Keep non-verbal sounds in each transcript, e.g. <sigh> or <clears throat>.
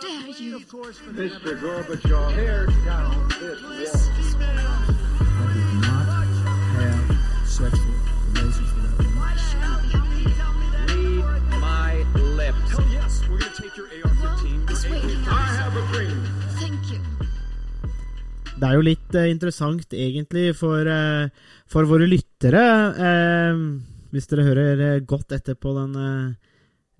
dare you? Mr. Gorbachev, tear down this wall. I did not have sexual relations with that woman. Read my lips. Hell yes, we're gonna take your AR-15. This way. I have a dream. Thank you. Det er jo litt eh, interessant, egentlig, for, eh, for våre lyttere. Eh, hvis dere hører eh, godt etter på den eh,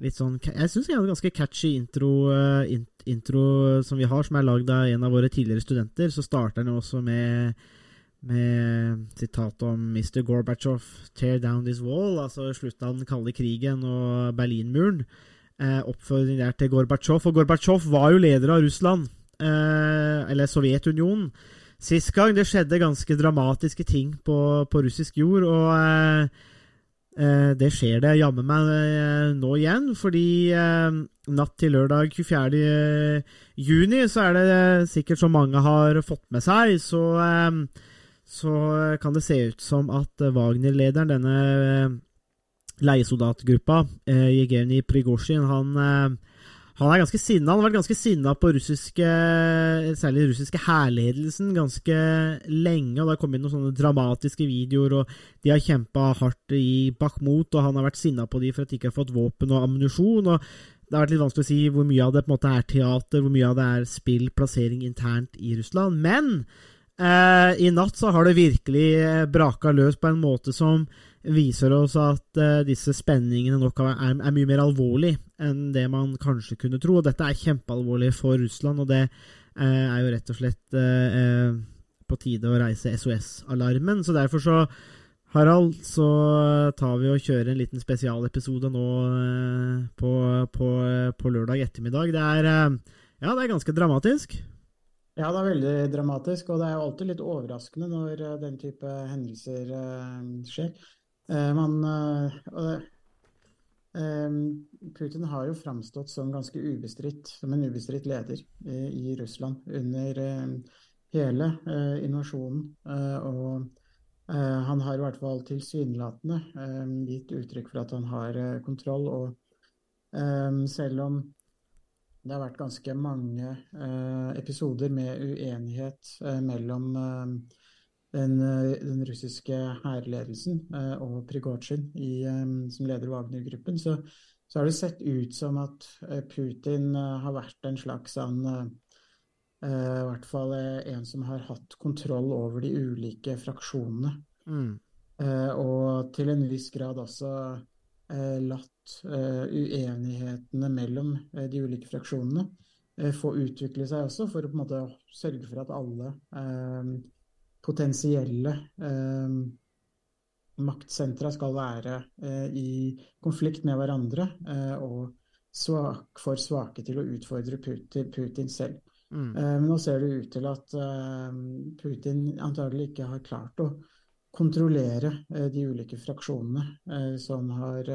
litt sånn Jeg syns en ganske catchy intro, eh, in, intro som vi har, som er lagd av en av våre tidligere studenter. Så starter den jo også med med sitat om Mr. Gorbachev 'tear down this wall', altså slutten av den kalde krigen og Berlinmuren. Eh, oppfordring der til Gorbatsjov. Og Gorbatsjov var jo leder av Russland, eh, eller Sovjetunionen, sist gang. Det skjedde ganske dramatiske ting på, på russisk jord, og eh, det skjer det jammen meg eh, nå igjen, fordi eh, natt til lørdag 24. juni så er det sikkert som mange har fått med seg, så eh, så kan det se ut som at Wagner-lederen, denne eh, leiesoldatgruppa, eh, Jevgenij Prigozjin, han, eh, han er ganske sinna. Han har vært ganske sinna på russiske, særlig russiske hærledelsen ganske lenge. og Det har kommet inn noen sånne dramatiske videoer, og de har kjempa hardt i Bakhmut, og han har vært sinna på de for at de ikke har fått våpen og ammunisjon. og det har vært litt vanskelig å si hvor mye av det på en måte er teater, hvor mye av det er spill, plassering internt i Russland. Men eh, i natt så har det virkelig eh, braka løs på en måte som viser oss at uh, disse spenningene nok er, er, mye mer alvorlig enn det man kanskje kunne tro. Og dette er kjempealvorlig for Russland, og det uh, er jo rett og slett uh, på tide å reise SOS-alarmen. Så derfor så Harald, så tar vi og kjører en liten spesialepisode nå på, på, på lørdag ettermiddag. Det er, ja, det er ganske dramatisk. Ja, det er veldig dramatisk, og det er jo alltid litt overraskende når den type hendelser skjer. Eh, man, eh, eh, Putin har jo framstått som ganske ubestridt, som en ubestridt leder i, Russland under hele invasjonen. Og han har i hvert fall tilsynelatende gitt uttrykk for at han har kontroll. og selv om det har vært ganske mange episoder med uenighet mellom den, eh, den russiske hærledelsen eh, og Prigozjin i, eh, som leder Wagner-gruppen, så, så har det sett ut som at Putin har vært en slags sånn I hvert fall en som har hatt kontroll over de ulike fraksjonene. Mm. Eh, og til en viss grad også eh, latt eh, uenighetene mellom de ulike fraksjonene få utvikle seg også, for å på en måte sørge for at alle potensielle eh, maktsentra skal være eh, i konflikt med hverandre eh, og svak, for svake til å utfordre Putin, Putin selv. Mm. Eh, Men nå ser det ut til at eh, Putin antagelig ikke har klart å kontrollere eh, de ulike fraksjonene eh, som har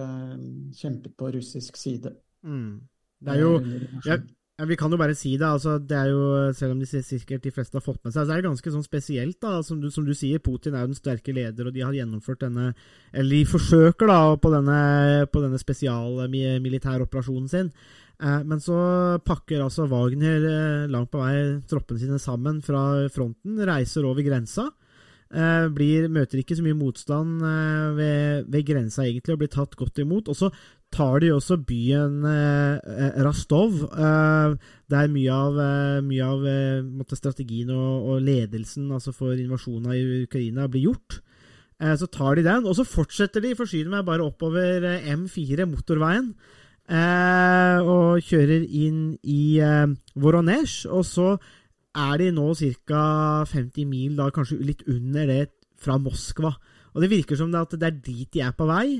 kjempet på russisk side. Mm. Det er jo under ja, Vi kan jo bare si det. altså det er jo, Selv om de sikkert de fleste har fått med seg, så er det ganske sånn spesielt. da, Som du, som du sier, Putin er jo den sterke leder, og de har gjennomført denne Eller de forsøker da på denne, på denne spesialmilitæroperasjonen sin. Eh, men så pakker altså Wagner eh, langt på vei troppene sine sammen fra fronten, reiser over grensa. Eh, blir, møter ikke så mye motstand eh, ved, ved grensa egentlig, og blir tatt godt imot. Og så tar de også byen eh, eh, eh, der mye av, mye av strategien og, og ledelsen altså for invasjonen i Ukraina blir gjort. Så tar de den, og så fortsetter de, forsyner meg bare oppover eh, M4, motorveien, og kjører inn i Voronezh, og så er de nå ca. 50 mil, da kanskje litt under det, fra Moskva. Og det virker som det at det er dit de er på vei.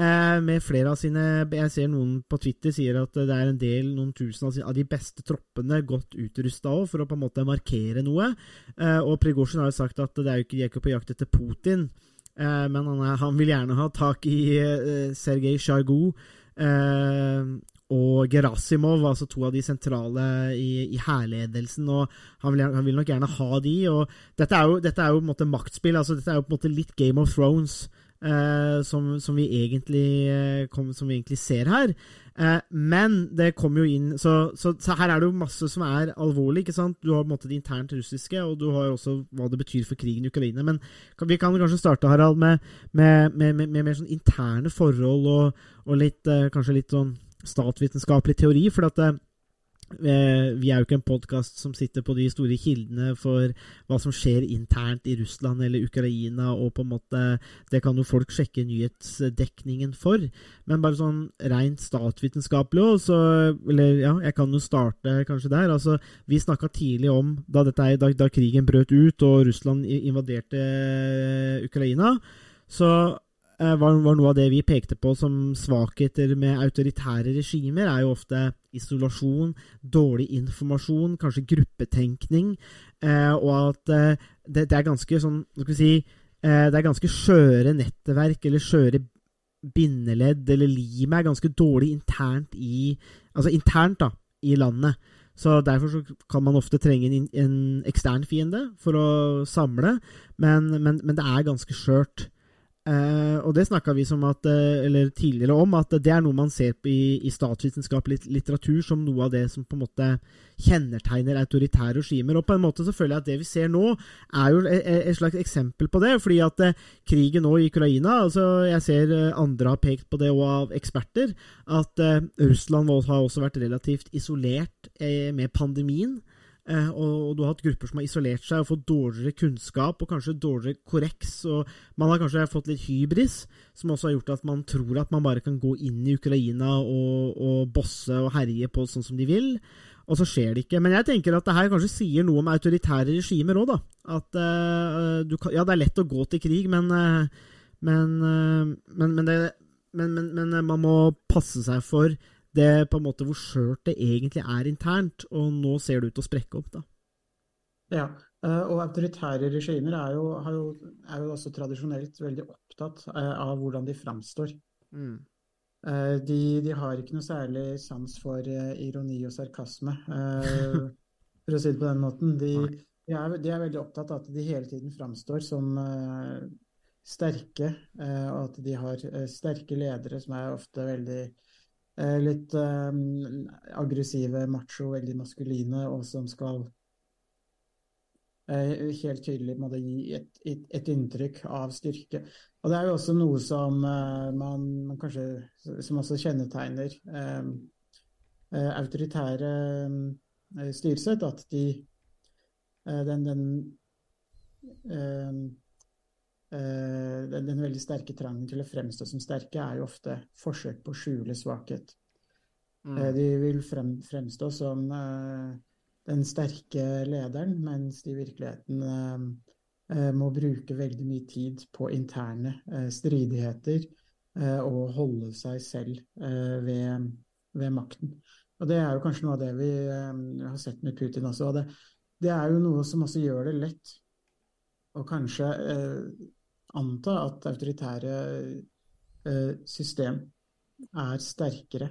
Eh, med flere av sine Jeg ser noen på Twitter sier at det er en del, noen tusen av, sine, av de beste troppene godt utrusta òg, for å på en måte markere noe. Eh, og Prigozjin har jo sagt at det er jo ikke, de er ikke på jakt etter Putin, eh, men han, er, han vil gjerne ha tak i eh, Sergej Sjajgu eh, og Gerasimov, altså to av de sentrale i, i hærledelsen. og han vil, han vil nok gjerne ha de. og Dette er jo, dette er jo på en måte maktspill. altså Dette er jo på en måte litt Game of Thrones. Eh, som, som, vi egentlig, eh, kom, som vi egentlig ser her. Eh, men det kommer jo inn så, så, så, her er det jo masse som er alvorlig. ikke sant? Du har på en måte det internt russiske, og du har også hva det betyr for krigen i Ukraina. Men vi kan kanskje starte Harald, med, med, med, med mer sånn interne forhold og, og litt, eh, kanskje litt sånn statsvitenskapelig teori. for at Eh, vi er jo ikke en podkast som sitter på de store kildene for hva som skjer internt i Russland eller Ukraina, og på en måte Det kan jo folk sjekke nyhetsdekningen for. Men bare sånn rent statsvitenskapelig òg, så Eller ja, jeg kan jo starte kanskje der. Altså, vi snakka tidlig om, da, dette, da, da krigen brøt ut og Russland invaderte eh, Ukraina, så Eh, var, var, noe av det vi pekte på som svakheter med autoritære regimer, er jo ofte isolasjon, dårlig informasjon, kanskje gruppetenkning, eh, og at eh, det, det, er ganske sånn skal vi si eh, Det er ganske skjøre nettverk, eller skjøre bindeledd, eller limet er ganske dårlig internt i Altså internt, da, i landet. Så Derfor så kan man ofte trenge en, en ekstern fiende for å samle, men, men, men det er ganske skjørt. Uh, og det snakka vi at, uh, tidligere om, at det er noe man ser på i, i statsvitenskapelig litteratur som noe av det som på en måte kjennetegner autoritære regimer. Og på en måte så føler jeg at det vi ser nå, er jo et, slags eksempel på det. fordi at uh, krigen nå i Ukraina altså Jeg ser andre har pekt på det, og av eksperter, at Russland har også vært relativt isolert med pandemien. Eh, og, du har hatt grupper som har isolert seg og fått dårligere kunnskap og kanskje dårligere korreks. og Man har kanskje fått litt hybris, som også har gjort at man tror at man bare kan gå inn i Ukraina og, og bosse og herje på sånn som de vil. Og så skjer det ikke. Men jeg tenker at det her kanskje sier noe om autoritære regimer òg, da. At uh, du kan, Ja, det er lett å gå til krig, men, uh, men, uh, men, men, det, men man må passe seg for det på en måte hvor skjørt det egentlig er internt, og nå ser det ut til å sprekke opp. da. Ja, eh, og autoritære regimer er jo, jo, er jo også tradisjonelt veldig opptatt eh, av hvordan de framstår. Mm. Eh, de, de, har ikke noe særlig sans for ironi og sarkasme, <laughs> for å si det på den måten. De, de, er, de er, veldig opptatt av at de hele tiden framstår som sterke, og at de har sterke ledere som er ofte veldig litt um, aggressive, macho, veldig maskuline, og som skal uh, helt tydelig måtte gi et, et, et, inntrykk av styrke. Og det er jo også noe som uh, man, man, kanskje Som også kjennetegner um, autoritære um, styresett, at de den, den Eh, den, den, veldig sterke trangen til å fremstå som sterke er jo ofte forsøk på å skjule svakhet. Mm. Eh, de vil frem, fremstå som uh, den sterke lederen, mens de i virkeligheten uh, uh, må bruke veldig mye tid på interne stridigheter og holde seg selv ved, ved, makten. Og Det er jo kanskje noe av det vi har sett med Putin også. og det, det er jo noe som også gjør det lett å kanskje anta at autoritære eh, system er sterkere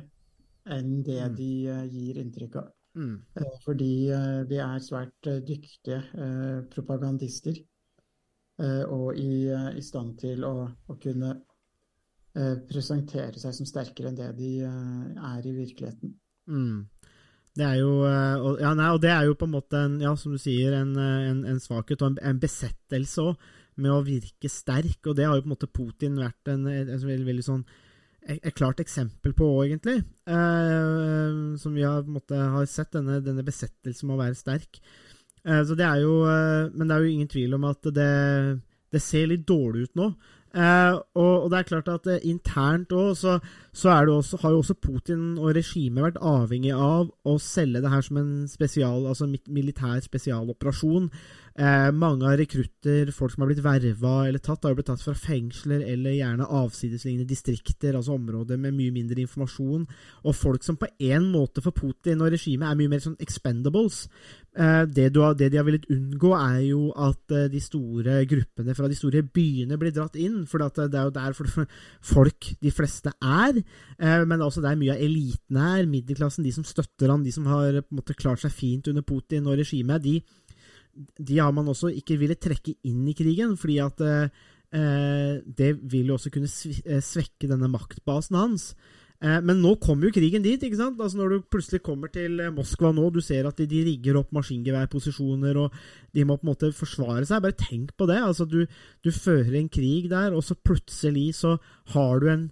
enn det mm. de eh, gir inntrykk av. Mm. Eh, fordi de er svært dyktige propagandister og i, i, stand til å, å kunne presentere seg som sterkere enn det de er i virkeligheten. Mm. Det er jo, og, ja, nei, og det er jo på en måte en, ja, som du sier, en, en, en svakhet og en, en besettelse òg med å virke sterk, og det har jo på en måte Putin vært en, en, en veldig, veldig sånn et klart eksempel på òg, egentlig. Eh, som vi har, måte, har sett, denne, denne besettelsen med å være sterk. Eh, så det er jo, eh, men det er jo ingen tvil om at det, det ser litt dårlig ut nå. Eh, og, og, det er klart at eh, internt òg, så, så også, har jo også Putin og regimet vært avhengig av å selge det her som en spesial, altså militær spesialoperasjon. Eh, mange av rekrutter, folk som har blitt verva eller tatt, har jo blitt tatt fra fengsler eller gjerne avsidesliggende distrikter, altså områder med mye mindre informasjon. Og folk som på en måte for Putin og regimet er mye mer sånn expendables. Eh, det, har, det, de har villet unngå, er jo at eh, de store gruppene fra de store byene blir dratt inn. For det er jo der folk, de fleste, er. Eh, men også der mye av eliten er. Middelklassen, de som støtter han, de som har på en måte klart seg fint under Putin og regimet. de de har man også ikke villet trekke inn i krigen, fordi at eh, eh, det vil jo også kunne eh, svekke denne maktbasen hans. Eh, men nå kommer jo krigen dit. ikke sant? Altså Når du plutselig kommer til eh, Moskva nå, du ser at de, de rigger opp maskingeværposisjoner, og de må på en måte forsvare seg. Bare tenk på det. altså Du, du fører en krig der, og så plutselig så har du en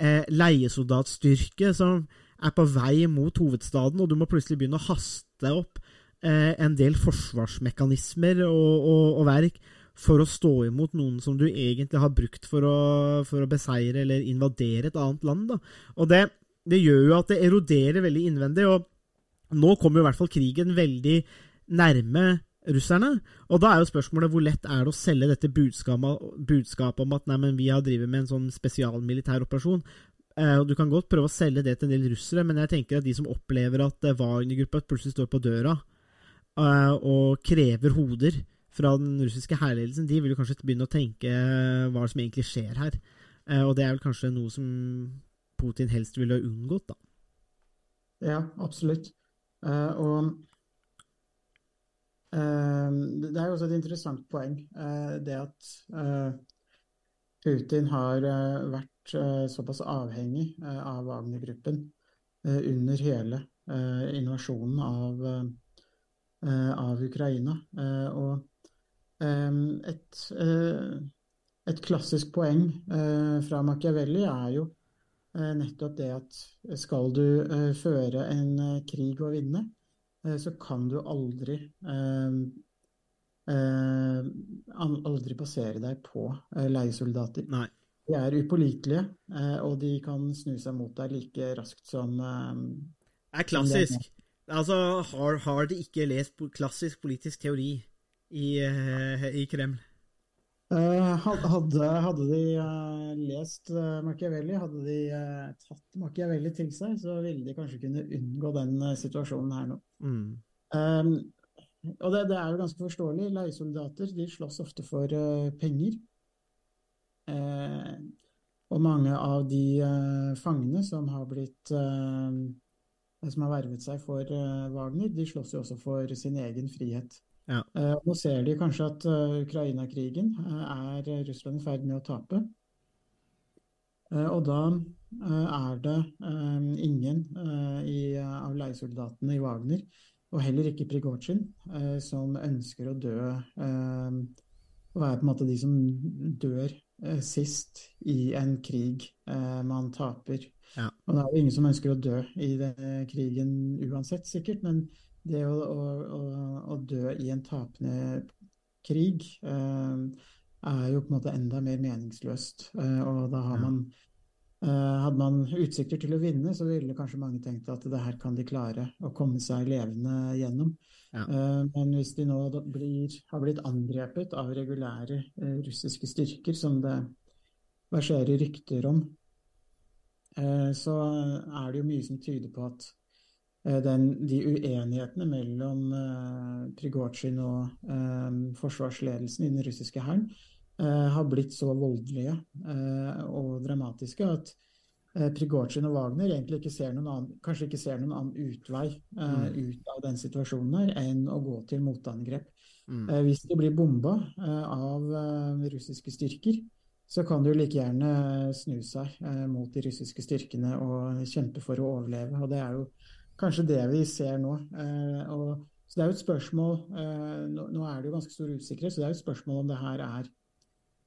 eh, leiesoldatstyrke som er på vei mot hovedstaden, og du må plutselig begynne å haste opp en del forsvarsmekanismer og, og, og verk for å stå imot noen som du egentlig har brukt for å, for å beseire eller invadere et annet land. Da. Og det, det gjør jo at det eroderer veldig innvendig. og Nå kommer jo i hvert fall krigen veldig nærme russerne. Og da er jo spørsmålet hvor lett er det å selge dette budskapet, budskapet om at nei, vi har drevet med en sånn spesialmilitær operasjon. Eh, Du kan godt prøve å selge det til en del russere, men jeg tenker at de som opplever at eh, Wagner-gruppa plutselig står på døra eh, og krever hoder fra den russiske hærledelsen, de vil jo kanskje begynne å tenke eh, hva som egentlig skjer her. Eh, og det er vel kanskje noe som Putin helst ville unngått, da. Ja, absolutt. Eh, og eh, det er jo også et interessant poeng, eh, det at eh, Putin har eh, vært eh, såpass avhengig eh, av Wagner-gruppen eh, under hele eh, invasjonen av, eh, av Ukraina. Eh, og eh, et, eh, et klassisk poeng eh, fra Machiavelli er jo eh, nettopp det at skal du eh, føre en eh, krig og vinne, eh, så kan du aldri eh, eh, aldri basere deg på eh, leiesoldater. Nei. De er upålitelige, eh, og de kan snu seg mot deg like raskt som eh, Det er klassisk. Altså, har, har de ikke lest klassisk politisk teori i, eh, i Kreml? Eh, Hadde, hadde de eh, lest Machiavelli, hadde de tatt Machiavelli til seg, så ville de kanskje kunne unngå den situasjonen her nå. Mm. Um, og det, det er jo ganske forståelig. Leiesoldater de slåss ofte for uh, penger. Uh, og mange av de uh, fangene som har blitt som har vervet seg for eh, Wagner, de slåss jo også for sin egen frihet. Ja. Eh, nå ser de kanskje at eh, Ukraina-krigen er Russland i ferd med å tape. Og da er det ingen i, av leiesoldatene i Wagner, og heller ikke Prigozjin, som ønsker å dø og er på en måte de som dør sist i en krig eh, man taper. Ja. Og det er jo ingen som ønsker å dø i denne krigen uansett, sikkert, men det å, å, å, dø i en tapende krig eh, er jo på en måte enda mer meningsløst. Eh, og da har man eh, Hadde man utsikter til å vinne, så ville kanskje mange tenkt at det her kan de klare å komme seg levende gjennom. Ja. Eh, men hvis de nå blir, har blitt angrepet av regulære eh, russiske styrker, som det verserer rykter om, eh, så er det jo mye som tyder på at den, de uenighetene mellom Prigozjin og forsvarsledelsen i den russiske hæren har blitt så voldelige og dramatiske at Prigozjin og Wagner egentlig ikke ser noen annen, kanskje ikke ser noen annen utvei eh, ut av den situasjonen her enn å gå til motangrep. Mm. Uh, hvis de blir bomba uh, av eh, russiske styrker, så kan de jo like gjerne snu seg eh, mot de russiske styrkene og kjempe for å overleve. Og det er jo kanskje det vi ser nå. Eh, og, så det er jo et spørsmål eh, nå, nå er det jo ganske stor usikkerhet, så det er jo et spørsmål om det her er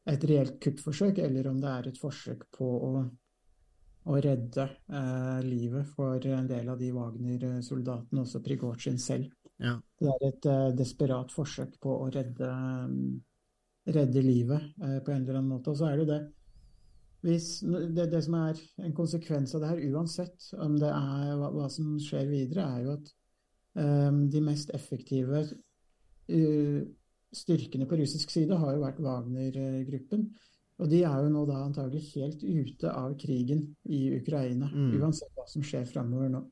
et reelt kuppforsøk, eller om det er et forsøk på å, å redde eh, livet for en del av de Wagner-soldatene, også Prigozjin selv. Ja. Det er et eh, desperat forsøk på å redde, eh, redde livet eh, på en eller annen måte. Og så er det det hvis, det, det som er en konsekvens av det her, uansett om det er hva, hva som skjer videre, er jo at eh, de mest effektive uh, styrkene på russisk side har jo vært Wagner-gruppen. Og de er jo nå da antagelig helt ute av krigen i Ukraina, Mm. uansett hva som skjer framover nå.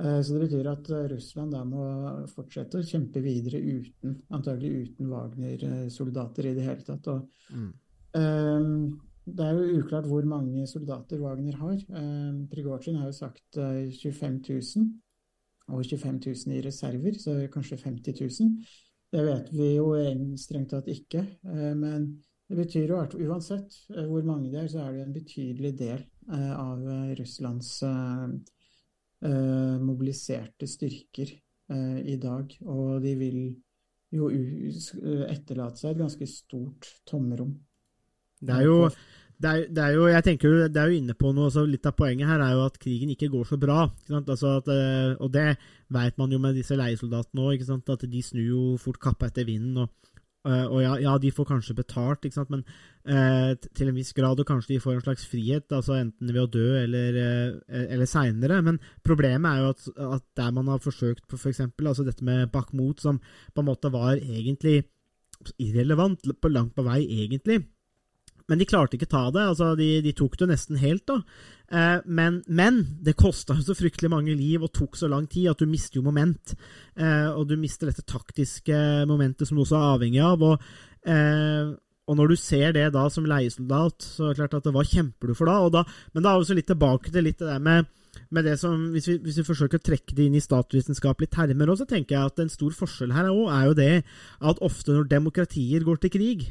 Eh, Så det betyr at eh, Russland da må fortsette å kjempe videre uten, antagelig uten Wagner-soldater i det hele tatt. Og, Mm. um, det er jo uklart hvor mange soldater Wagner har. Um, Prigozjin har jo sagt uh, 25 000, og 25 000 i reserver, så kanskje 50 000. Det vet vi jo strengt tatt ikke, Uh, men Det betyr jo at uansett eh, hvor mange det er, så er det en betydelig del eh, av eh, Russlands mobiliserte styrker i dag. Og de vil jo etterlate seg et ganske stort tomrom. Det er jo det er, det er jo, jeg tenker jo, det er jo inne på noe, så Litt av poenget her er jo at krigen ikke går så bra. Altså at, og det vet man jo med disse leiesoldatene òg, at de snur jo fort kappa etter vinden. Og, eh, og ja, ja, de får kanskje betalt, ikke sant? men uh, til en viss grad, og kanskje de får en slags frihet, altså enten ved å dø eller, uh, eller seinere. Men problemet er jo at, at der man har forsøkt på f.eks. Altså dette med Bakhmut, som på en måte var egentlig irrelevant, på langt på vei egentlig. Men de klarte ikke ta det. altså De, de tok det nesten helt. da. Eh, men, men det kosta så fryktelig mange liv og tok så lang tid at du mister jo moment. Eh, og du mister dette taktiske momentet som du også er avhengig av. Og, eh, og når du ser det da som leiesoldat, så er det klart at hva kjemper du for da? Da men da er vi også litt tilbake til litt det der med med det som, hvis vi, hvis vi forsøker å trekke det inn i statsvitenskapelige termer, også, så tenker jeg at en stor forskjell her også er jo det at ofte når demokratier går til krig,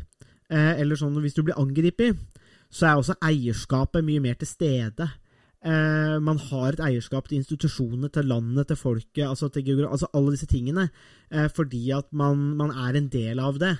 eller sånn hvis du blir angrepet, så er også eierskapet mye mer til stede. Eh, man har et eierskap til institusjonene, til landet, til folket, altså, til altså alle disse tingene, eh, fordi at man, man er en del av det.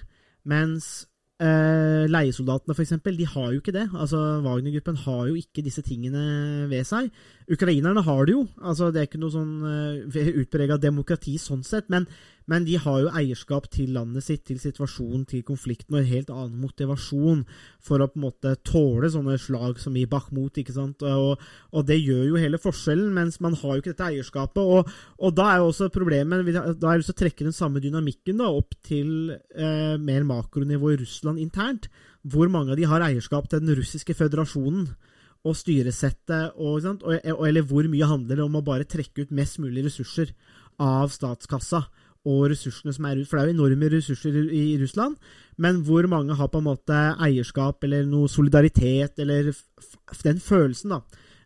Mens eh, leiesoldatene, eksempel, de har jo ikke det. Altså, Wagner-gruppen har jo ikke disse tingene ved seg. Ukrainerne har det jo. Altså, det er ikke noe sånn <laughs> uh, utprega demokrati sånn sett, men, men de har jo eierskap til landet sitt, til situasjonen, til konflikten, og en helt annen motivasjon for å på en måte tåle sånne slag som i Bakhmut. ikke sant? Og, og det gjør jo hele forskjellen, mens man har jo ikke dette eierskapet. Og, og da er jo også problemet Da har jeg lyst til å trekke den samme dynamikken da, opp til eh, mer makronivå i Russland internt. Hvor mange av de har eierskap til den russiske føderasjonen og styresettet, og, og, eller hvor mye handler det om å bare trekke ut mest mulig ressurser av statskassa og ressursene som er for det er jo enorme ressurser i, Russland, men hvor mange har på en måte eierskap eller noe solidaritet, eller den følelsen da,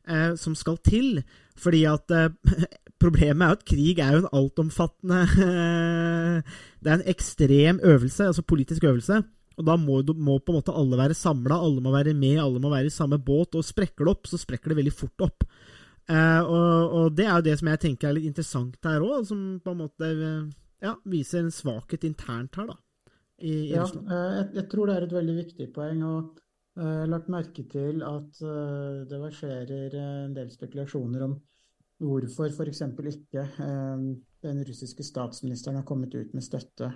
eh, som skal til. Fordi at eh, <laughs> problemet er at krig er jo en altomfattende <laughs> Det er en ekstrem øvelse, altså politisk øvelse. Og da må, må på en måte alle være samla, alle må være med, alle må være i samme båt. Og sprekker det opp, så sprekker det veldig fort opp. Eh, og, og, det er jo det som jeg tenker er litt interessant her òg, som på en måte ja, viser en svakhet internt her, da. I, i Ja, eh, jeg, jeg tror det er et veldig viktig poeng. og eh, Jeg har lagt merke til at eh, det verserer en del spekulasjoner om hvorfor f.eks. ikke den russiske statsministeren har kommet ut med støtte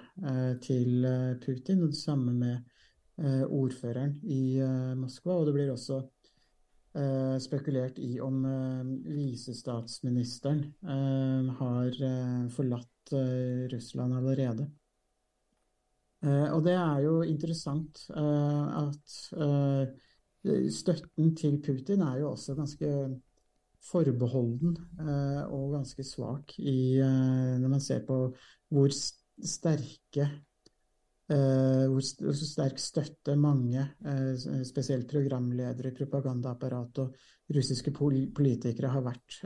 til Putin, og det samme med ordføreren i Moskva. Og det blir også spekulert i om visestatsministeren har forlatt eh, Russland allerede. Eh, og det er jo interessant eh, at støtten til Putin er jo også ganske forbeholden eh, og ganske svak i, når man ser på hvor sterke hvor st hvor sterk støtte mange, spesielt programledere, propagandaapparat og russiske pol politikere har vært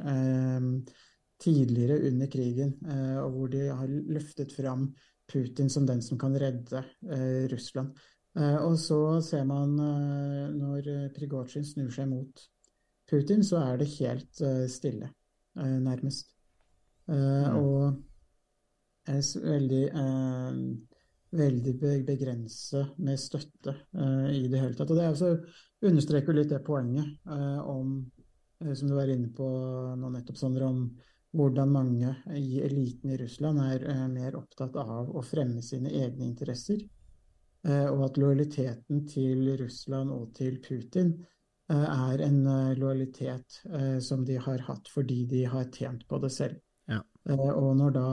tidligere under krigen, eh, og hvor de har løftet fram Putin som den som kan redde eh, Russland. Eh, og så ser man når Prigozjin snur seg mot Putin, så er det helt stille, nærmest. Eh, Og er veldig, veldig be begrenset med støtte eh, i det hele tatt. Og det er også understreker litt det poenget eh, om, som du var inne på nå nettopp, Sondre, om hvordan mange i eliten i Russland er eh, mer opptatt av å fremme sine egne interesser. Eh, og at lojaliteten til Russland og til Putin eh, er en lojalitet som de har hatt fordi de har tjent på det selv. Ja. Og når da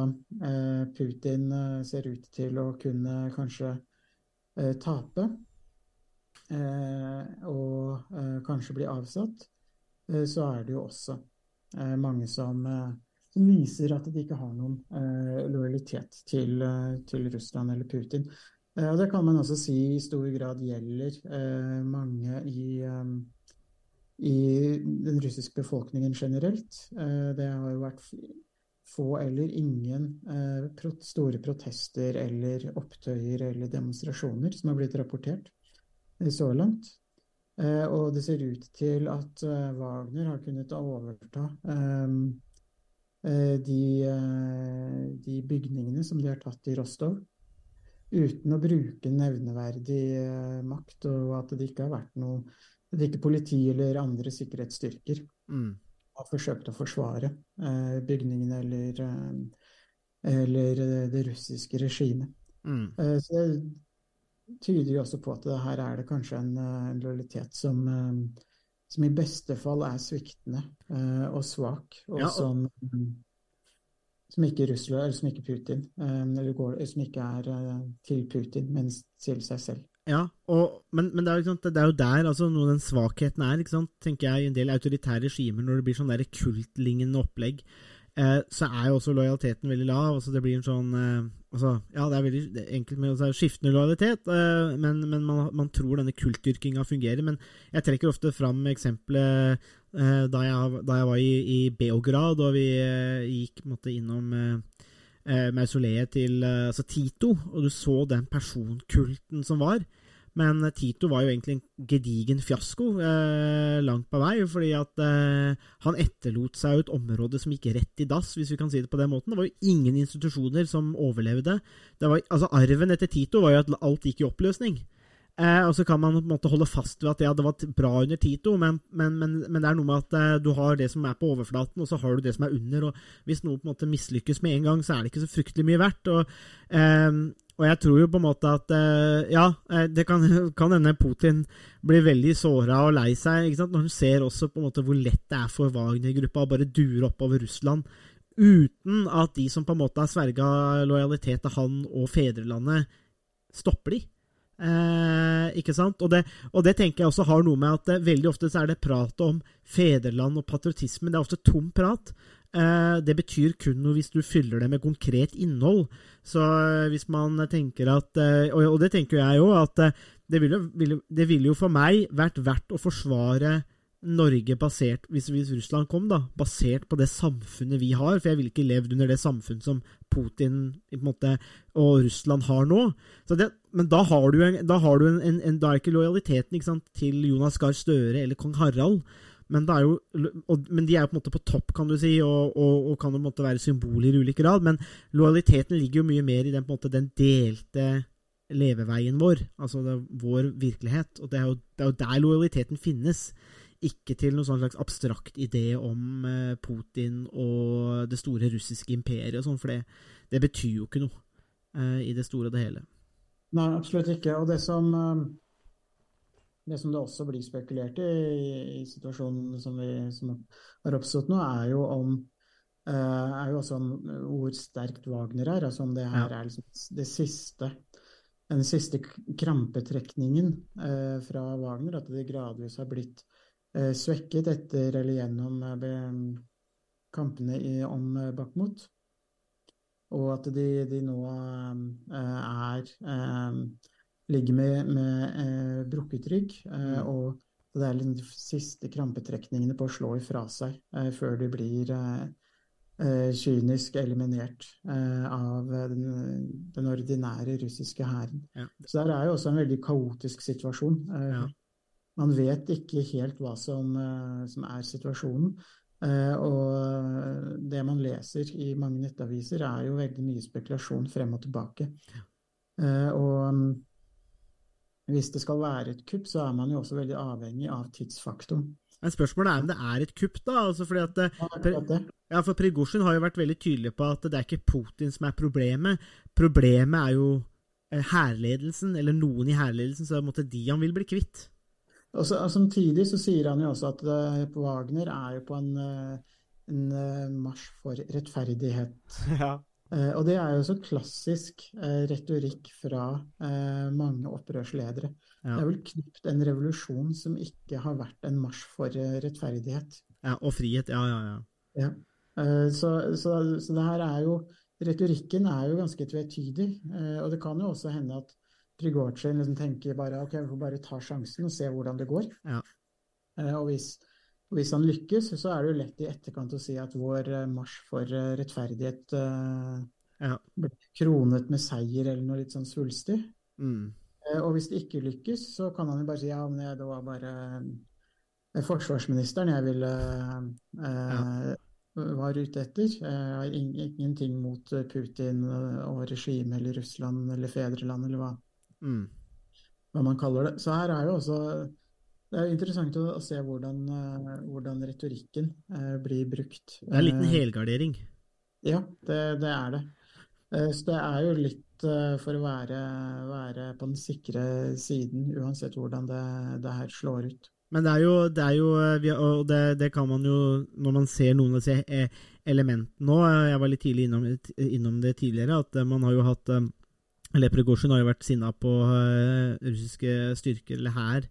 Putin ser ut til å kunne kanskje tape, og kanskje bli avsatt, så er det jo også mange som, som viser at de ikke har noen eh, lojalitet til, eh, til Russland eller Putin. Eh, og det kan man også si i stor grad gjelder eh, mange i, eh, i den russiske befolkningen generelt. Eh, det har jo vært få eller ingen store protester eller opptøyer eller demonstrasjoner som har blitt rapportert. så langt. Og det ser ut til at Wagner har kunnet overta de, eh, de bygningene som de har tatt i Rostov, uten å bruke nevneverdig eh, makt, og at det ikke har vært noe At ikke politi eller andre sikkerhetsstyrker Mm. har forsøkt å forsvare eh, bygningene eller, eh, eller eh, det russiske regimet. Mm. Eh, Så det tyder jo også på at det her er det kanskje en, eh, en lojalitet som, eh, som i beste fall er sviktende eh, og svak, og Ja, som, som ikke Russland, eller som ikke Putin, eh, eller går, som ikke er eh, til Putin, men til seg selv. Ja, og, men, men det, er sant, det er jo der altså, noe den svakheten er, tenker jeg, i en del autoritære regimer, når det blir sånn kultlignende opplegg, eh, så er jo også lojaliteten veldig lav. Altså, det blir en sånn eh, altså, Ja, det er veldig det er enkelt med altså, skiftende lojalitet, eh, men, men man, man tror denne kultdyrkinga fungerer. Men jeg trekker ofte fram eksempelet eh, da, jeg, da jeg var i, i Beograd, og vi eh, gikk måtte, innom eh, mausoleet til altså Tito, og du så den personkulten som var. Men Tito var jo egentlig en gedigen fiasko eh, langt på vei, fordi at eh, han etterlot seg jo et område som gikk rett i dass, hvis vi kan si det på den måten. Det var jo ingen institusjoner som overlevde. Var, altså Arven etter Tito var jo at alt gikk i oppløsning. Eh, og så kan man på en måte holde fast ved at ja, det var bra under Tito, men, men, men, men det er noe med at eh, du har det som er på overflaten, og så har du det som er under. og Hvis noe på en måte mislykkes med en gang, så er det ikke så fryktelig mye verdt. og eh, og jeg tror jo på en måte at eh, ja, eh, det kan, <laughs> kan hende Putin blir veldig såra og lei seg ikke sant? når hun ser også på en måte hvor lett det er for Wagner-gruppa å bare dure oppover Russland uten at de som på en måte har sverga lojalitet til han og fedrelandet, stopper de. Eh, ikke sant? Og det, og det tenker jeg også har noe med at det, veldig ofte så er det prat om fedreland og patriotisme. Det er ofte tom prat. Eh, det betyr kun noe hvis du fyller det med konkret innhold. Så eh, hvis man tenker at eh, Og, det tenker jeg òg, at det ville vil, det ville jo for meg vært verdt å forsvare Norge basert, hvis, Russland kom, da, basert på det samfunnet vi har. For jeg ville ikke levd under det samfunnet som Putin måte, og Russland har nå. Det, men da har du, en, da har du en, en Da er ikke lojaliteten ikke sant, til Jonas Gahr Støre eller kong Harald. Men, jo, og, men de er jo på en måte på topp, kan du si, og, og, og kan jo på en måte være symboler i ulik grad. Men lojaliteten ligger jo mye mer i den, måte, den delte leveveien vår, altså vår virkelighet. Og det er, jo, det er jo der lojaliteten finnes. Ikke til noen sånn slags abstrakt idé om eh, Putin og det store russiske imperiet og sånn, for det, det betyr jo ikke noe eh, i det store og det hele. Nei, absolutt ikke. Og det som, eh, det som det også blir spekulert i i situasjonen som, vi, som har oppstått nå, er jo om eh, er jo også om hvor sterkt Wagner er. Altså om det her er liksom det siste den siste krampetrekningen eh, fra Wagner, at det gradvis har blitt eh, svekket etter eller gjennom eh, kampene i, om eh, Bakhmut. Og at de, de nå eh, er ligger med, med eh, brukket rygg. Eh, Mm. og det er liksom de siste krampetrekningene på å slå ifra seg eh, før de blir eh, eh, kynisk eliminert eh, av den, den ordinære russiske hæren. Ja. Så der er jo også en veldig kaotisk situasjon. Ja. Man vet ikke helt hva som, som er situasjonen. Eh, og det man leser i mange nettaviser, er jo veldig mye spekulasjon frem og tilbake. Eh, og mm, hvis det skal være et kupp, så er man jo også veldig avhengig av tidsfaktoren. Men spørsmålet er om det er et kupp, da. Altså fordi at eh, Ja. Ja, for Prigozjin har jo vært veldig tydelig på at det er ikke Putin som er problemet. Problemet er jo eh, hærledelsen, eller noen i hærledelsen, så det er måte de han vil bli kvitt. Og, så, og Samtidig så sier han jo også at eh, Wagner er jo på en, en marsj for rettferdighet. <laughs> Ja. Eh, og det er jo så klassisk eh, retorikk fra eh, mange opprørsledere. Ja. Det er vel knapt en revolusjon som ikke har vært en marsj for rettferdighet. ja, og frihet. Ja, ja, ja. Ja. Eh, så, så, så det her er jo Retorikken er jo ganske tvetydig. eh, og det kan jo også hende at Prigozjin liksom tenker bare ok, vi får bare ta sjansen og se hvordan det går. Ja. Eh, og hvis, og hvis han lykkes, så er det jo lett i etterkant å si at vår eh, marsj for eh, rettferdighet eh, Ja. ble kronet med seier eller noe litt sånn svulstig. Mm. Og hvis det ikke lykkes, så kan han jo bare si ja, men det var bare forsvarsministeren jeg ville ja. var ute etter. Jeg har ing- ingenting mot Putin og regimet eller Russland eller fedreland eller hva, Mm. hva man kaller det. Så her er jo også Det er interessant å, se hvordan, eh, hvordan retorikken eh, blir brukt. Det er en liten Eh, helgardering. Ja, det, det er det. Så det er jo litt for å være, være på den sikre siden, uansett hvordan det, det her slår ut. Men det er jo, det er jo vi- Og det, det kan man jo Når man ser noen av disse elementene nå Jeg var litt tidlig innom, innom det tidligere, at man har jo hatt Eller Prigozjin har jo vært sinna på russiske styrker, eller hær,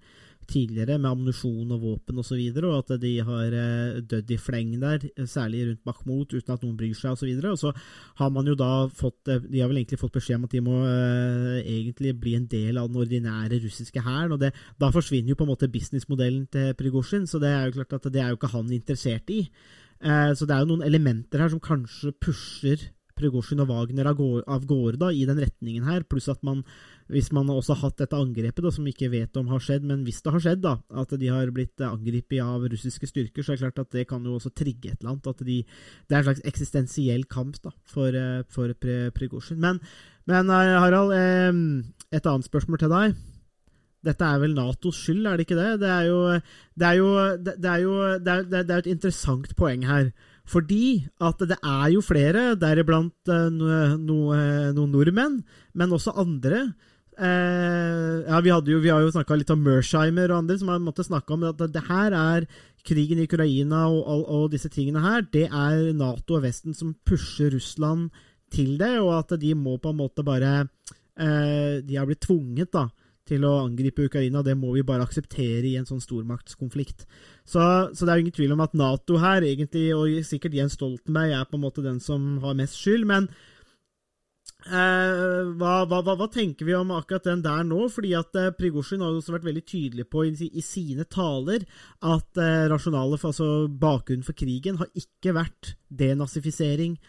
tidligere, med ammunisjon og våpen osv., og, så videre, og at de har eh, dødd i fleng der, særlig rundt Bakhmut, uten at noen bryr seg, osv. Og, så og så har man jo da fått eh, De har vel egentlig fått beskjed om at de må eh, egentlig bli en del av den ordinære russiske hæren, og det, da forsvinner jo på en måte businessmodellen til Prigozjin, så det er jo klart at det er jo ikke han interessert i. Eh, så det er jo noen elementer her som kanskje pusher Prigozjin og Wagner av gårde, i den retningen her, pluss at man, hvis man også har hatt dette angrepet, da, som vi ikke vet om har skjedd, men hvis det har skjedd, da, at de har blitt eh, angrepet av russiske styrker, så er det klart at det kan jo også trigge et eller annet. At de, det er en slags eksistensiell kamp da, for, eh, for Prigozjin. Men, men eh, Harald, et annet spørsmål til deg. Dette er vel Natos skyld, er det ikke det? Det er jo, det er jo, det er jo det er, det er et interessant poeng her. Fordi at det er jo flere, deriblant noen no- no- eh, nordmenn, men også andre. Eh, ja, vi, jo, vi har jo snakka litt om Mersheimer og andre som har måttet snakke om at det her er krigen i Ukraina og, og, og disse tingene her. Det er Nato og Vesten som pusher Russland til det, og at de må på en måte bare eh, De har blitt tvunget da til å angripe Ukraina. Det må vi bare akseptere i en sånn stormaktskonflikt. Så, så det er jo ingen tvil om at Nato her, egentlig, og sikkert Jens Stoltenberg, er på en måte den som har mest skyld. Men eh, hva, hva, hva, hva tenker vi om akkurat den der nå? Fordi at eh, Prigozjin har også vært veldig tydelig på i, i sine taler at eh, rasjonale, altså bakgrunnen for krigen, har ikke vært denazifisering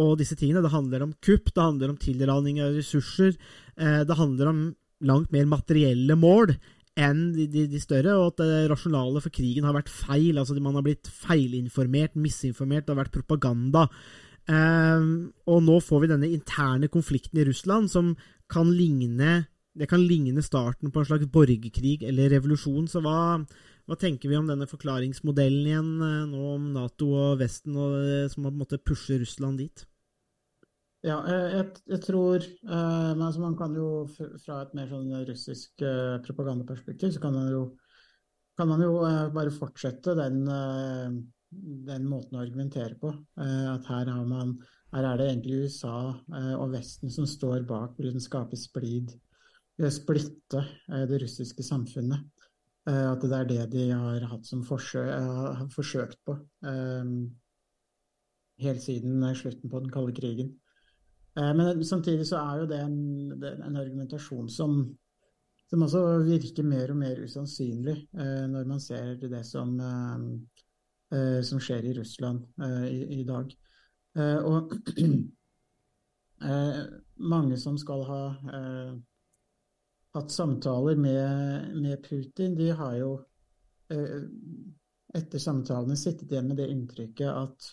og disse tingene. Det handler om kupp, det handler om tilraning av ressurser, eh, det handler om langt mer materielle mål enn de, de, de større, og at det rasjonale for krigen har vært feil. altså Man har blitt feilinformert, misinformert, det har vært propaganda. Ehm, og nå får vi denne interne konflikten i Russland som kan ligne det kan ligne starten på en slags borgerkrig eller revolusjon. Så hva, hva tenker vi om denne forklaringsmodellen igjen, eh, nå om Nato og Vesten, og, som har på en måte pusher Russland dit? Ja, jeg, jeg, tror eh, men altså Man kan jo fra et mer sånn russisk eh, propagandaperspektiv, så kan man jo, kan man jo eh, bare fortsette den, den måten å argumentere på. At her, man, her er det egentlig USA og Vesten som står bak vil den skape splid, splitte det russiske samfunnet. At det er det de har hatt som forsøk, har forsøkt på helt siden slutten på den kalde krigen. Eh, Men samtidig så er jo det en, en argumentasjon som, som også virker mer og mer usannsynlig eh, når man ser det som, eh, som skjer i Russland i, i dag. Og <clears throat> mange som skal ha hatt samtaler med, med Putin, de har jo etter samtalene sittet igjen med det inntrykket at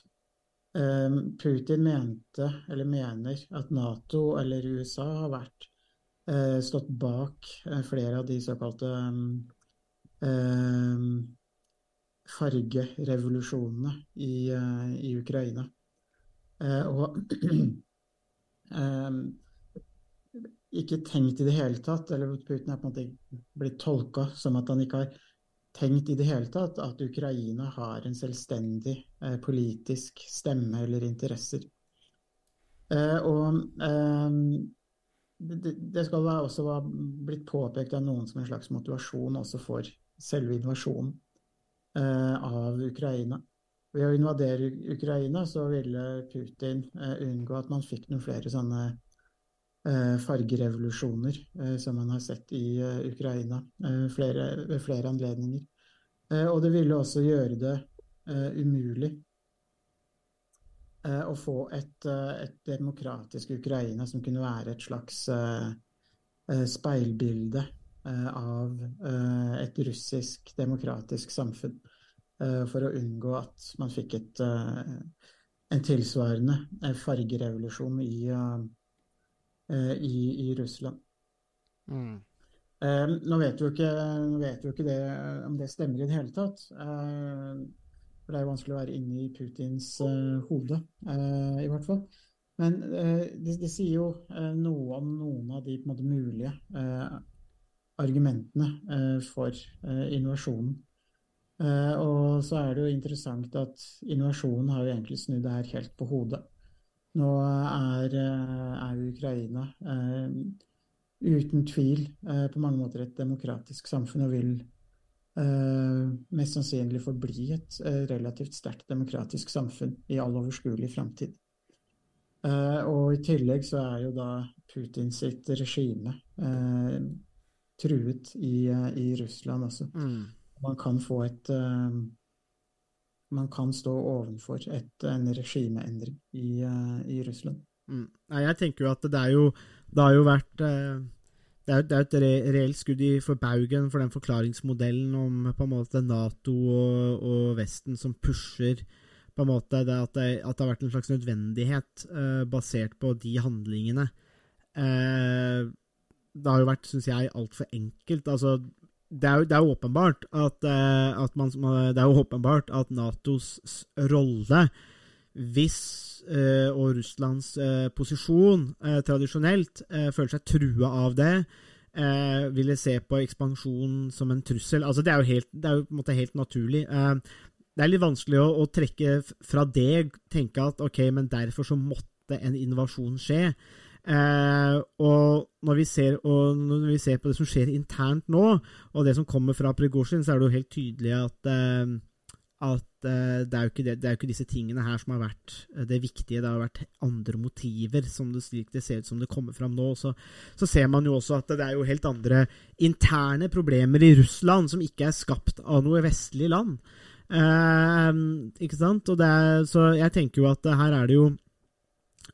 Putin mente, eller mener, at Nato eller USA har vært eh, stått bak eh, flere av de såkalte eh, fargerevolusjonene i, eh, i Ukraina. Og <clears throat> ikke tenkt i det hele tatt, eller Putin er på en måte blitt tolka som at han ikke har tenkt i det hele tatt at Ukraina har en selvstendig eh, politisk stemme eller interesser. Eh, og eh, det, det skal da også ha blitt påpekt av noen som en slags motivasjon også for selve invasjonen eh, av Ukraina. Ved å invadere Ukraina så ville Putin eh, unngå at man fikk noen flere sånne fargerevolusjoner eh, som man har sett i eh, Ukraina eh, flere, ved flere anledninger. Eh, og det ville også gjøre det eh, umulig eh, å få et, eh, et demokratisk Ukraina som kunne være et slags eh, eh, speilbilde eh, av eh, et russisk demokratisk samfunn. eh, for å unngå at man fikk et, eh, en tilsvarende eh, fargerevolusjon i, eh, eh, i, i Russland. Mm. Eh, nå vet vi jo ikke, vet vi ikke det, om det stemmer i det hele tatt. Eh, for det er jo vanskelig å være inne i Putins eh, hode, eh, i hvert fall. Men eh, det, det sier jo eh, noe om noen av de måte, mulige eh, argumentene eh, for eh, innovasjonen. Eh, og så er det jo interessant at innovasjonen har jo egentlig snudd det her helt på hodet. Nå er, eh, er Ukraina eh, uten tvil eh, på mange måter et demokratisk samfunn og vil eh, mest sannsynlig forbli et eh, relativt sterkt demokratisk samfunn i all overskuelig framtid. Eh, og i tillegg så er jo da Putin sitt regime eh, truet i, eh, i Russland også. Mm. Man kan få et eh, Man kan stå ovenfor et, en regimeendring i, eh, i Russland. Mm. Jeg tenker jo at det er jo Det har jo vært eh, det er, det er et re reelt skudd i for baugen for den forklaringsmodellen om på en måte Nato og, og Vesten som pusher på en måte det at, det, at det har vært en slags nødvendighet uh, basert på de handlingene. Uh, det har jo vært, syns jeg, altfor enkelt. Altså, det er jo, det er åpenbart at, eh, at man, det er åpenbart at Natos rolle hvis eh, og Russlands eh, posisjon eh, tradisjonelt eh, føler seg trua av det, eh, ville se på ekspansjon som en trussel. Altså, det er jo, helt, det er jo på en måte helt naturlig. Eh, det er litt vanskelig å, å trekke fra det, tenke at ok, men derfor så måtte en invasjon skje. Eh, og når vi, ser, og når vi ser på det som skjer internt nå, og det som kommer fra Prigozjin, så er det jo helt tydelig at eh, at eh, det, er det, det er jo ikke disse tingene her som har vært eh, det viktige. Det har vært andre motiver, som det, det ser ut som det kommer fram nå. Så, så ser man jo også at det er jo helt andre interne problemer i Russland som ikke er skapt av noe vestlig land. Eh, ikke sant? Er, så jeg tenker jo at her er det jo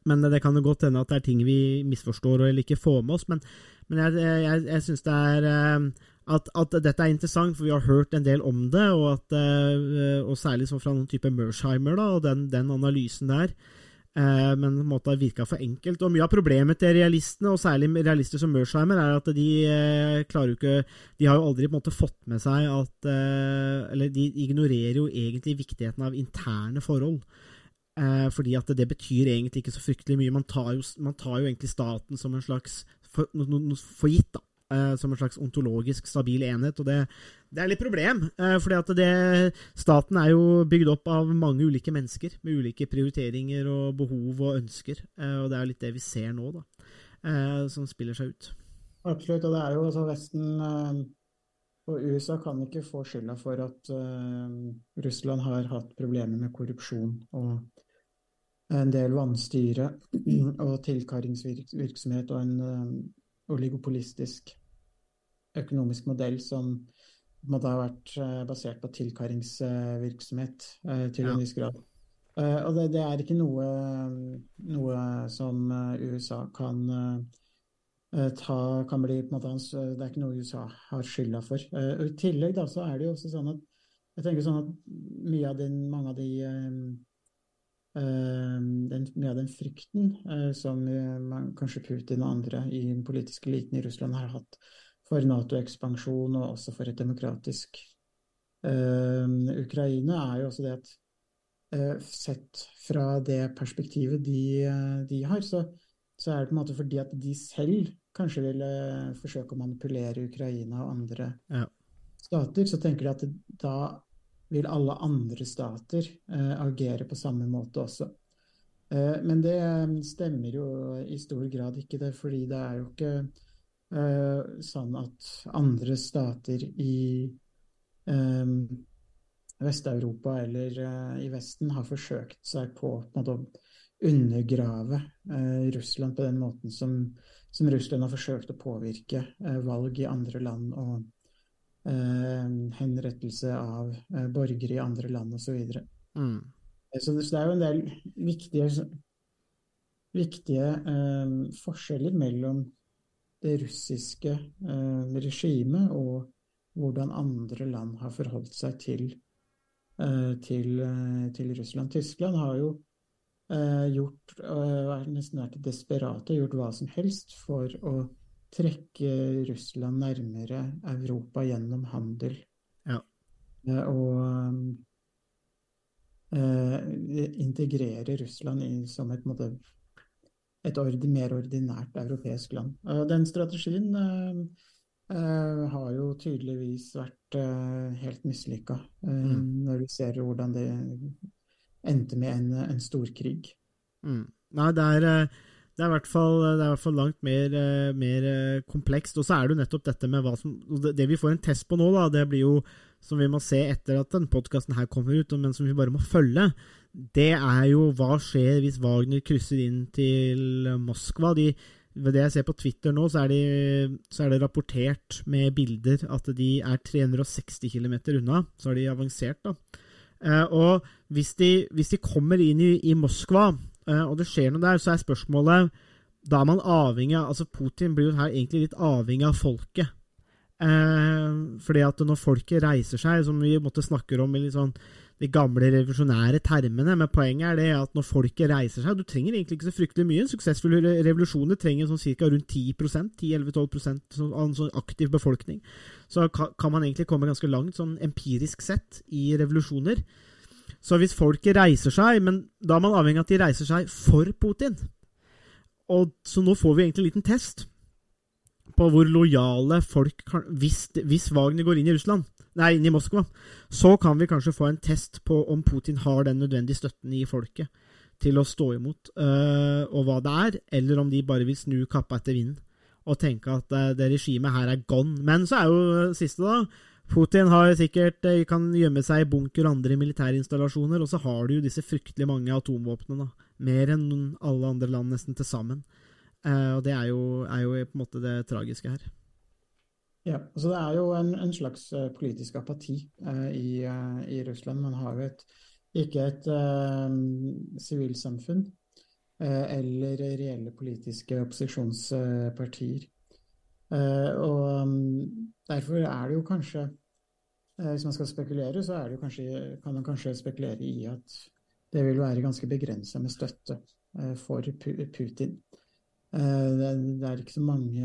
Men det kan jo godt hende at det er ting vi misforstår eller ikke får med oss. Men, men jeg, jeg, jeg syns det er eh, at, at dette er interessant, for vi har hørt en del om det, og, at, eh, og særlig fra noen type Mersheimer da, og den, den analysen der. Eh, men måten en har virka for enkelt. Og Mye av problemet til realistene, og særlig realister som Mersheimer, er at de klarer jo ikke De har jo aldri på en måte fått med seg at Eller de ignorerer jo egentlig viktigheten av interne forhold. Eh, fordi at det betyr egentlig ikke så fryktelig mye. Man tar jo, man tar jo egentlig staten som en slags for, no, no, for gitt, da. Eh, som en slags ontologisk stabil enhet. Og det, det er litt problem. Eh, fordi at det, staten er jo bygd opp av mange ulike mennesker med ulike prioriteringer og behov og ønsker. Eh, og det er litt det vi ser nå, da. Eh, som spiller seg ut. Absolutt, og det er jo altså Vesten eh, og USA kan ikke få skylda for at eh, Russland har hatt problemer med korrupsjon og en del vanstyre <clears throat> og tilkarringsvirksomhet og en eh, oligopolistisk økonomisk modell som måtte ha vært eh, basert på tilkarringsvirksomhet eh, til en viss grad. Og det, det er ikke noe, noe som USA kan ta, kan bli på en måte hans, Det er ikke noe USA har skylda for. Og I tillegg da, så er det jo også sånn at jeg tenker sånn at av den, mange av de den, Mye av den frykten eh, som eh, man, kanskje Putin og andre i den politiske eliten i Russland har hatt for Nato-ekspansjon og også for et demokratisk eh, Ukraina, er jo også det at eh, sett fra det perspektivet de, eh, de har, så, så er det på en måte fordi at de selv kanskje ville forsøke å manipulere Ukraina og andre Ja. stater, så tenker de at da vil alle andre stater eh, agere på samme måte også. Eh, men det eh, stemmer jo i stor grad ikke, det, fordi det er jo ikke sånn at andre stater i Vest-Europa eller i Vesten har forsøkt seg på, på å undergrave Russland på den måten som, som Russland har forsøkt å påvirke valg i andre land og henrettelse av eh, borgere i andre land osv. Så, videre. Mm. så det så det er jo en del viktige, viktige eh, forskjeller mellom det russiske eh, regimet og hvordan andre land har forholdt seg til, eh, til, eh, til Russland. Tyskland har jo eh, gjort, er nesten vært desperate og gjort hva som helst for å trekke Russland nærmere Europa gjennom handel. Ja. Eh, og eh, integrere Russland i, som et, måte, et ordi, mer ordinært europeisk land. Og den strategien eh, eh, har jo tydeligvis vært eh, helt mislykka, Mm. når vi ser hvordan det endte med en, en storkrig. Mm. Nei, det er, eh, det er i hvert fall, i hvert fall langt mer, eh, mer eh, komplekst. Og så er det jo nettopp dette med hva som Det vi får en test på nå, da, det blir jo som vi må se etter at denne podkasten her kommer ut, men som vi bare må følge, det er jo hva skjer hvis Wagner krysser inn til Moskva. De, ved det jeg ser på Twitter nå, så er, de, så er det rapportert med bilder at de er 360 km unna. Så har de avansert, da. Eh, og hvis de, hvis de kommer inn i, i Moskva, og det skjer noe der, så er spørsmålet Da er man avhengig av altså Putin blir jo her egentlig litt avhengig av folket. Eh, fordi at når folket reiser seg, som vi måtte snakker om i litt sånn de gamle revolusjonære termene, men poenget er det at når folket reiser seg Du trenger egentlig ikke så fryktelig mye. Suksessfulle re- revolusjoner trenger sånn ca. rundt 10% 10-11-12% sånn- av en sånn aktiv befolkning. Så kan man egentlig komme ganske langt sånn empirisk sett i revolusjoner. Så hvis folket reiser seg, men da er man avhengig av at de reiser seg for Putin. Og Så nå får vi egentlig en liten test på hvor lojale folk kan Hvis, hvis Wagner går inn i Russland, nei, inn i Moskva, så kan vi kanskje få en test på om Putin har den nødvendige støtten i folket til å stå imot, øh, og hva det er, eller om de bare vil snu kappa etter vinden og tenke at det, det regimet her er gone. Men så er jo siste, da. Putin har sikkert øh, kan gjemme seg i bunker og andre militære installasjoner, og så har du jo disse fryktelig mange atomvåpnene. Mer enn alle andre land nesten til sammen. Eh, og det er jo, er jo på en måte det tragiske her. Ja, så Det er jo en, en slags eh, politisk apati eh, i, eh, i Russland. Man har jo et, ikke et eh, sivilsamfunn eh, eller reelle politiske opposisjonspartier. Eh, og mm, Derfor er det jo kanskje eh, Hvis man skal spekulere, så kanskje, kan man kanskje spekulere i at det vil være ganske begrensa med støtte eh, for Pu- Putin. Det er- ikke så mange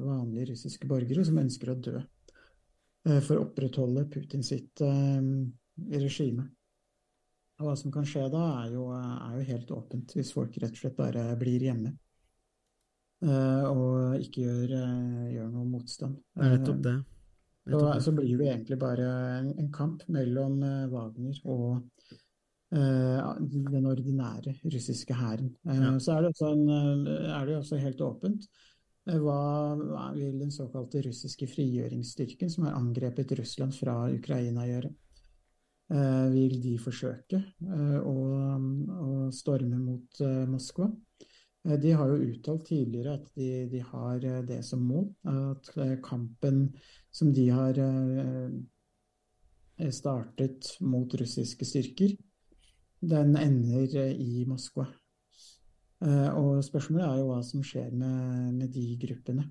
vanlige russiske borgere som ønsker å dø for å opprettholde Putin sitt regime. Og hva som kan skje da, er jo, er jo helt åpent, hvis folk rett og slett bare blir hjemme. Eh, Og ikke gjør, eh, gjør noe motstand. Det er nettopp det. Så, så blir det egentlig bare en, en kamp mellom eh, Wagner og eh, den ordinære russiske hæren. Eh, Ja. Så er det, også en, eh, er det også helt åpent eh, hva, vil den såkalte russiske frigjøringsstyrken, som har angrepet Russland fra Ukraina, gjøre? Eh, vil de forsøke eh, å, å storme mot eh, Moskva? Eh, De har jo uttalt tidligere at de, de har eh, det som mål, at eh, kampen som de har startet mot russiske styrker, den ender i Moskva. Og spørsmålet er jo hva som skjer med, med de gruppene.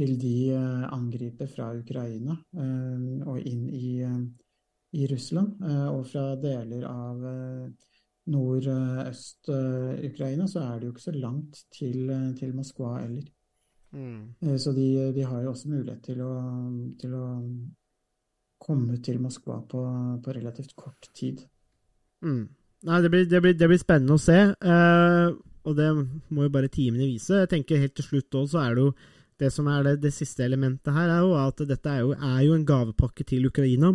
Vil de angripe fra Ukraina og inn i, i Russland? Og fra deler av nordøst-Ukraina så er det jo ikke så langt til, eh, til Moskva heller. Mm. Så de, de har jo også mulighet til å, til å komme til Moskva på, på relativt kort tid. Mm. Nei, det blir, det, blir, det blir spennende å se, eh, og det må jo bare timene vise. Jeg tenker Helt til slutt også, så er det jo det som er det, det siste elementet her, er jo at dette er jo, er jo en gavepakke til Ukraina.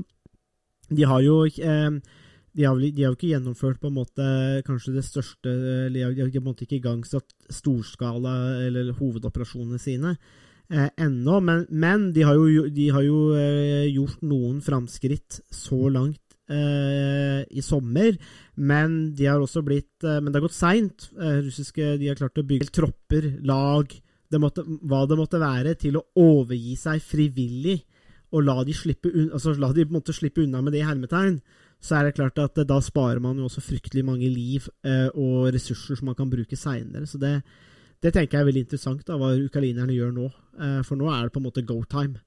De har jo eh, de har, jo ikke gjennomført på en måte kanskje det største De har, de har på en måte ikke igangsatt storskala eller hovedoperasjonene sine eh, ennå, men, men de har jo, de har jo eh, gjort noen framskritt så langt eh, i sommer. Men de har også blitt eh, Men det har gått seint. Eh, russiske de har klart å bygge tropper, lag, det måtte, hva det måtte være, til å overgi seg frivillig og la de slippe, un altså, la de på slippe unna med det i hermetegn, så er det klart at eh, da sparer man jo også fryktelig mange liv eh, og ressurser som man kan bruke seinere. Så det, det tenker jeg er veldig interessant, da, hva ukrainerne gjør nå. Eh, for nå er det på en måte go time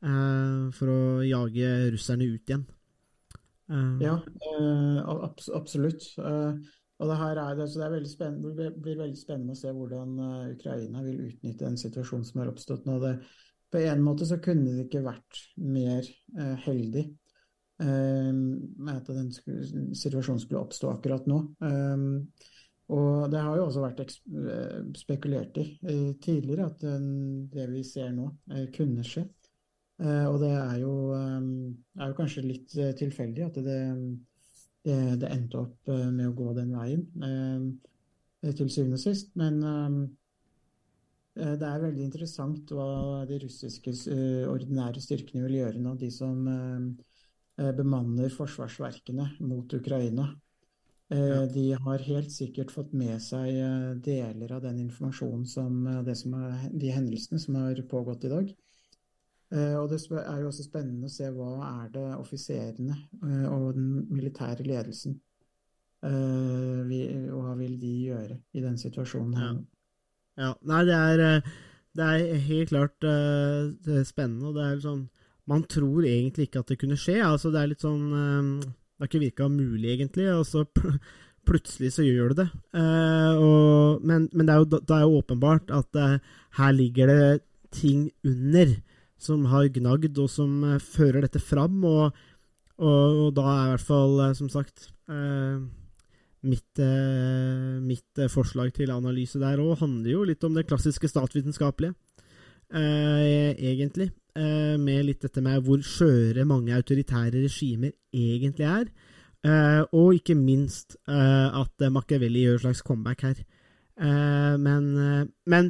eh, for å jage russerne ut igjen. Eh, Ja, eh, abs absolutt. Og det her er det, så det er veldig spennende, det blir veldig spennende å se hvordan Ukraina vil utnytte den situasjonen som har oppstått nå. Det, på en måte så kunne det ikke vært mer heldig at den situasjonen skulle oppstå akkurat nå. Eh, og det har jo også vært eh, spekulert i eh, tidligere at det vi ser nå, eh, kunne skje. Og det er jo, eh, er jo kanskje litt tilfeldig at det, det, det endte opp med å gå den veien til syvende og sist. Men det er veldig interessant hva de russiske ordinære styrkene vil gjøre nå, de som bemanner forsvarsverkene mot Ukraina. Eh, De har helt sikkert fått med seg eh, deler av den informasjonen som, eh, det som er, de hendelsene som har pågått i dag. Eh, Og det er jo også spennende å se hva er det offiserene eh, og den militære ledelsen eh, og hva vil de gjøre i den situasjonen her Ja. Ja, nei, det er, eh, det er helt klart eh, det er spennende, og det er sånn Man tror egentlig ikke at det kunne skje. altså Det er litt sånn eh, Det har ikke virka mulig, egentlig, og så plutselig så gjør det det. Eh, og, men, men det er jo, det er jo åpenbart at eh, her ligger det ting under som har gnagd, og som eh, fører dette fram. Og, og, og da er i hvert fall, som sagt Mitt, mitt forslag til analyse der òg handler jo litt om det klassiske statsvitenskapelige, egentlig. Eh, med litt dette med hvor skjøre mange autoritære regimer egentlig er. Eh, og ikke minst eh, at Machiavelli gjør et slags comeback her. Men, men,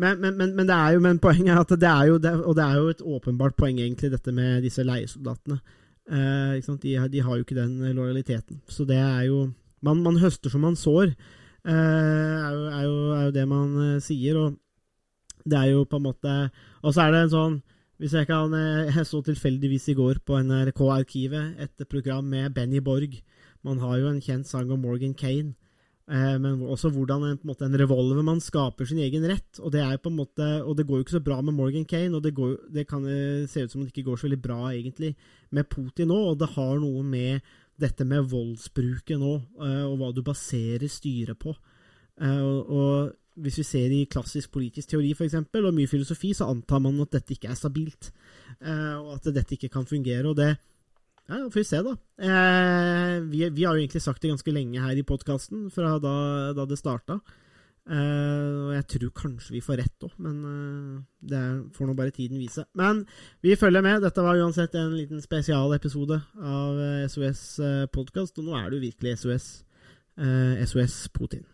men, men, men, men det er jo men poenget er at det er jo det, Og det er jo et åpenbart poeng, egentlig, dette med disse leiesoldatene. Eh? De, de har jo ikke den lojaliteten. Så det er jo Man, man høster som man sår, eh, er, jo, er, jo, er jo det man sier. Og det er jo på en måte Og så er det en sånn Hvis jeg kan eh, Jeg så tilfeldigvis i går på NRK-arkivet et program med Benny Borg. Man har jo en kjent sang om Morgan Kane. Eh, men også hvordan en, på en, måte, en revolver man skaper sin egen rett. Og det er på en måte Og det går jo ikke så bra med Morgan Kane, og det, går, det kan eh, se ut som det ikke går så veldig bra egentlig med Putin nå. Og det har noe med dette med voldsbruket nå, og hva du baserer styret på. Og, og hvis vi ser i klassisk politisk teori for eksempel, og mye filosofi, så antar man at dette ikke er stabilt. Eh, og at dette ikke kan fungere. Og det ja, får vi se, da. Eh, vi, vi har jo egentlig sagt det ganske lenge her i podkasten, fra da, da det starta. Uh, og jeg tror kanskje vi får rett òg, men uh, det får nå bare tiden vise. Men vi følger med. Dette var uansett en liten spesialepisode av eh, SOS eh, podkast, og nå er jo virkelig SOS. uh, SOS Putin.